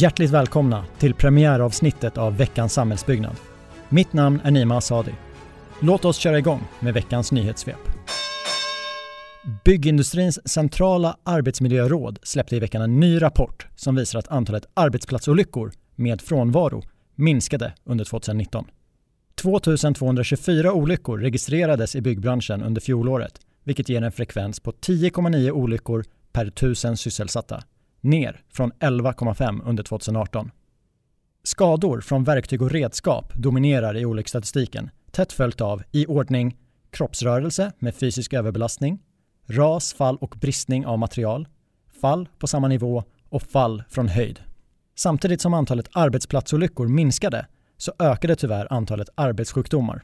Hjärtligt välkomna till premiäravsnittet av veckans samhällsbyggnad. Mitt namn är Nima Asadi. Låt oss köra igång med veckans nyhetssvep. Byggindustrins centrala arbetsmiljöråd släppte i veckan en ny rapport som visar att antalet arbetsplatsolyckor med frånvaro minskade under 2019. 2224 olyckor registrerades i byggbranschen under fjolåret, vilket ger en frekvens på 10,9 olyckor per 1000 sysselsatta, ner från 11,5 under 2018. Skador från verktyg och redskap dominerar i olycksstatistiken, tätt följt av i ordning kroppsrörelse med fysisk överbelastning, ras, fall och bristning av material, fall på samma nivå och fall från höjd. Samtidigt som antalet arbetsplatsolyckor minskade så ökade tyvärr antalet arbetssjukdomar.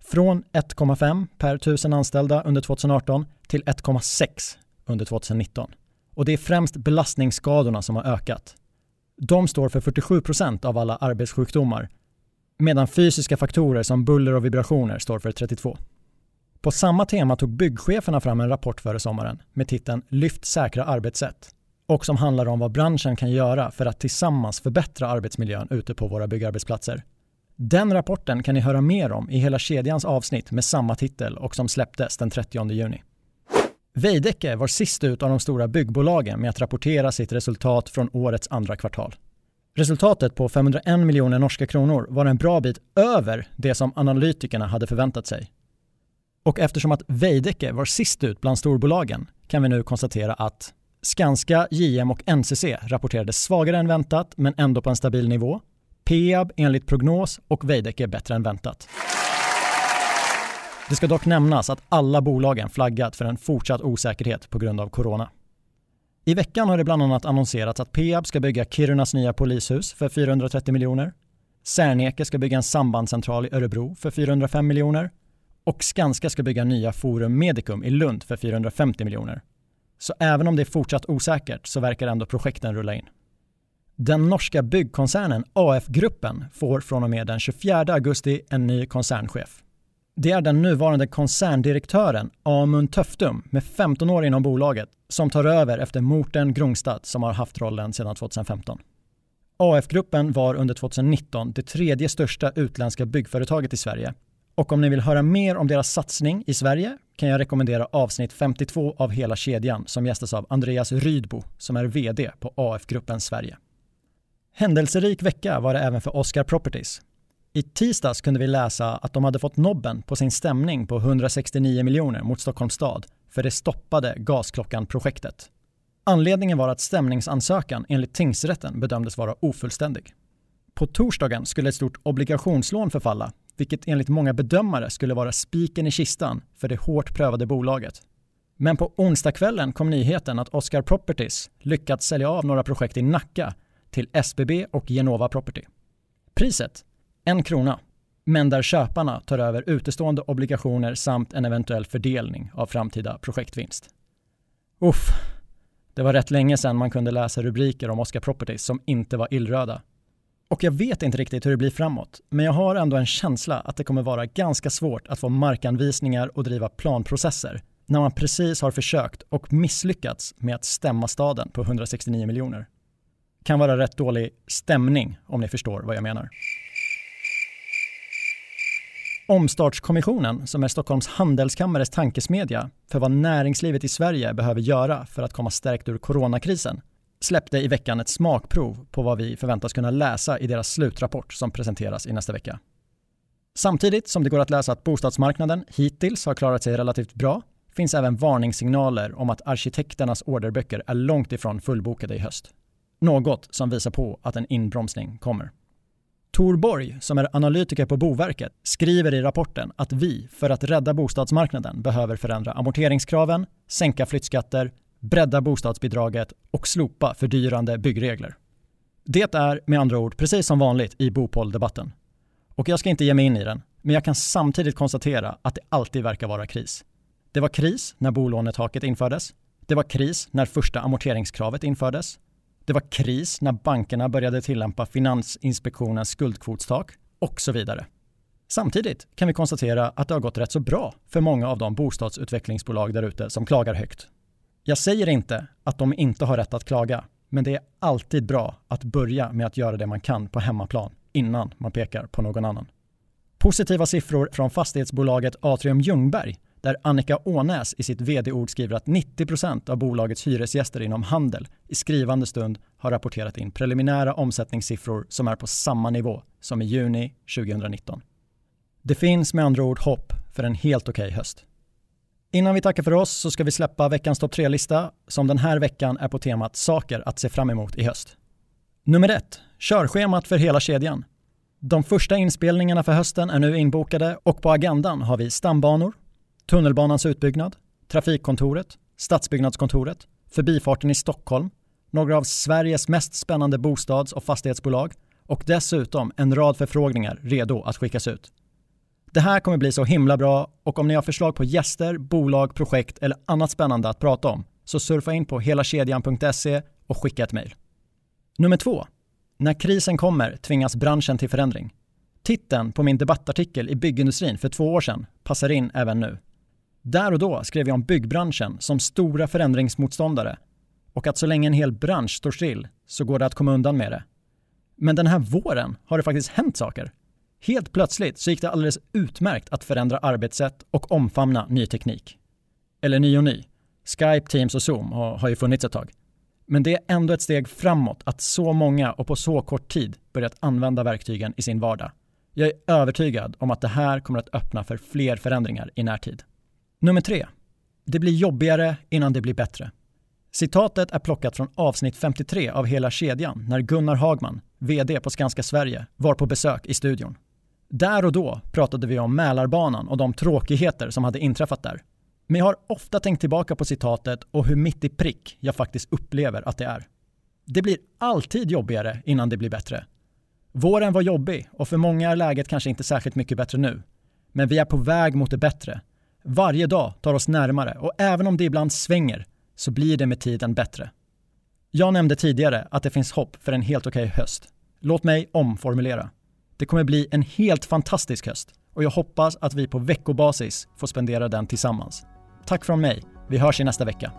Från 1,5 per 1000 anställda under 2018 till 1,6 under 2019. Och det är främst belastningsskadorna som har ökat. De står för 47 procent av alla arbetssjukdomar medan fysiska faktorer som buller och vibrationer står för 32. På samma tema tog byggcheferna fram en rapport före sommaren med titeln Lyft säkra arbetssätt och som handlar om vad branschen kan göra för att tillsammans förbättra arbetsmiljön ute på våra byggarbetsplatser. Den rapporten kan ni höra mer om i hela kedjans avsnitt med samma titel och som släpptes den 30 juni. Veidekke var sist ut av de stora byggbolagen med att rapportera sitt resultat från årets andra kvartal. Resultatet på 501 miljoner norska kronor var en bra bit över det som analytikerna hade förväntat sig. Och eftersom att Veidekke var sist ut bland storbolagen kan vi nu konstatera att Skanska, JM och NCC rapporterade svagare än väntat men ändå på en stabil nivå. Peab enligt prognos och Veidekke bättre än väntat. Det ska dock nämnas att alla bolagen flaggat för en fortsatt osäkerhet på grund av corona. I veckan har det bland annat annonserats att Peab ska bygga Kirunas nya polishus för 430 miljoner. Serneke ska bygga en sambandscentral i Örebro för 405 miljoner och Skanska ska bygga nya Forum Medicum i Lund för 450 miljoner. Så även om det är fortsatt osäkert så verkar ändå projekten rulla in. Den norska byggkoncernen AF-gruppen får från och med den 24 augusti en ny koncernchef. Det är den nuvarande koncerndirektören Amund Töftum med 15 år inom bolaget som tar över efter Morten Grungstad som har haft rollen sedan 2015. AF-gruppen var under 2019 det tredje största utländska byggföretaget i Sverige och om ni vill höra mer om deras satsning i Sverige kan jag rekommendera avsnitt 52 av Hela kedjan som gästas av Andreas Rydbo som är VD på AF-gruppen Sverige. Händelserik vecka var det även för Oscar Properties. I tisdags kunde vi läsa att de hade fått nobben på sin stämning på 169 miljoner mot Stockholms stad för det stoppade Gasklockan-projektet. Anledningen var att stämningsansökan enligt tingsrätten bedömdes vara ofullständig. På torsdagen skulle ett stort obligationslån förfalla vilket enligt många bedömare skulle vara spiken i kistan för det hårt prövade bolaget. Men på onsdagskvällen kom nyheten att Oscar Properties lyckats sälja av några projekt i Nacka till SBB och Genova Property. Priset? En krona, men där köparna tar över utestående obligationer samt en eventuell fördelning av framtida projektvinst. Uff, det var rätt länge sedan man kunde läsa rubriker om Oscar Properties som inte var illröda och jag vet inte riktigt hur det blir framåt, men jag har ändå en känsla att det kommer vara ganska svårt att få markanvisningar och driva planprocesser när man precis har försökt och misslyckats med att stämma staden på 169 miljoner. Kan vara rätt dålig stämning om ni förstår vad jag menar. Omstartskommissionen, som är Stockholms handelskammares tankesmedja för vad näringslivet i Sverige behöver göra för att komma stärkt ur coronakrisen, släppte i veckan ett smakprov på vad vi förväntas kunna läsa i deras slutrapport som presenteras i nästa vecka. Samtidigt som det går att läsa att bostadsmarknaden hittills har klarat sig relativt bra finns även varningssignaler om att arkitekternas orderböcker är långt ifrån fullbokade i höst. Något som visar på att en inbromsning kommer. Tor Borg, som är analytiker på Boverket, skriver i rapporten att vi, för att rädda bostadsmarknaden, behöver förändra amorteringskraven, sänka flyttskatter, bredda bostadsbidraget och slopa fördyrande byggregler. Det är med andra ord precis som vanligt i Bopoldebatten. Och jag ska inte ge mig in i den, men jag kan samtidigt konstatera att det alltid verkar vara kris. Det var kris när bolånetaket infördes. Det var kris när första amorteringskravet infördes. Det var kris när bankerna började tillämpa Finansinspektionens skuldkvotstak och så vidare. Samtidigt kan vi konstatera att det har gått rätt så bra för många av de bostadsutvecklingsbolag där ute som klagar högt jag säger inte att de inte har rätt att klaga, Men det är alltid bra att börja med att göra det man kan på hemmaplan innan man pekar på någon annan. Positiva siffror från fastighetsbolaget Atrium Ljungberg där Annika Ånäs i sitt vd-ord skriver att 90% av bolagets hyresgäster inom handel i skrivande stund har rapporterat in preliminära omsättningssiffror som är på samma nivå som i juni 2019. Det finns med andra ord hopp för en helt okej okay höst. Innan vi tackar för oss så ska vi släppa veckans topp 3-lista som den här veckan är på temat saker att se fram emot i höst. Nummer ett, körschemat för hela kedjan. De första inspelningarna för hösten är nu inbokade och på agendan har vi stambanor, tunnelbanans utbyggnad, trafikkontoret, stadsbyggnadskontoret, förbifarten i Stockholm, några av Sveriges mest spännande bostads och fastighetsbolag och dessutom en rad förfrågningar redo att skickas ut. Det här kommer bli så himla bra och om ni har förslag på gäster, bolag, projekt eller annat spännande att prata om så surfa in på helakedjan.se och skicka ett mejl. Nummer två. När krisen kommer tvingas branschen till förändring. Titeln på min debattartikel i byggindustrin för två år sedan passar in även nu. Där och då skrev jag om byggbranschen som stora förändringsmotståndare och att så länge en hel bransch står still så går det att komma undan med det. Men den här våren har det faktiskt hänt saker. Helt plötsligt så gick det alldeles utmärkt att förändra arbetssätt och omfamna ny teknik. Eller ny och ny. Skype, Teams och Zoom har ju funnits ett tag. Men det är ändå ett steg framåt att så många och på så kort tid börjat använda verktygen i sin vardag. Jag är övertygad om att det här kommer att öppna för fler förändringar i närtid. Nummer tre. Det blir jobbigare innan det blir bättre. Citatet är plockat från avsnitt 53 av Hela kedjan när Gunnar Hagman, VD på Skanska Sverige, var på besök i studion. Där och då pratade vi om Mälarbanan och de tråkigheter som hade inträffat där. Men jag har ofta tänkt tillbaka på citatet och hur mitt i prick jag faktiskt upplever att det är. Det blir alltid jobbigare innan det blir bättre. Våren var jobbig och för många är läget kanske inte särskilt mycket bättre nu. Men vi är på väg mot det bättre. Varje dag tar oss närmare och även om det ibland svänger så blir det med tiden bättre. Jag nämnde tidigare att det finns hopp för en helt okej okay höst. Låt mig omformulera. Det kommer bli en helt fantastisk höst och jag hoppas att vi på veckobasis får spendera den tillsammans. Tack från mig. Vi hörs i nästa vecka.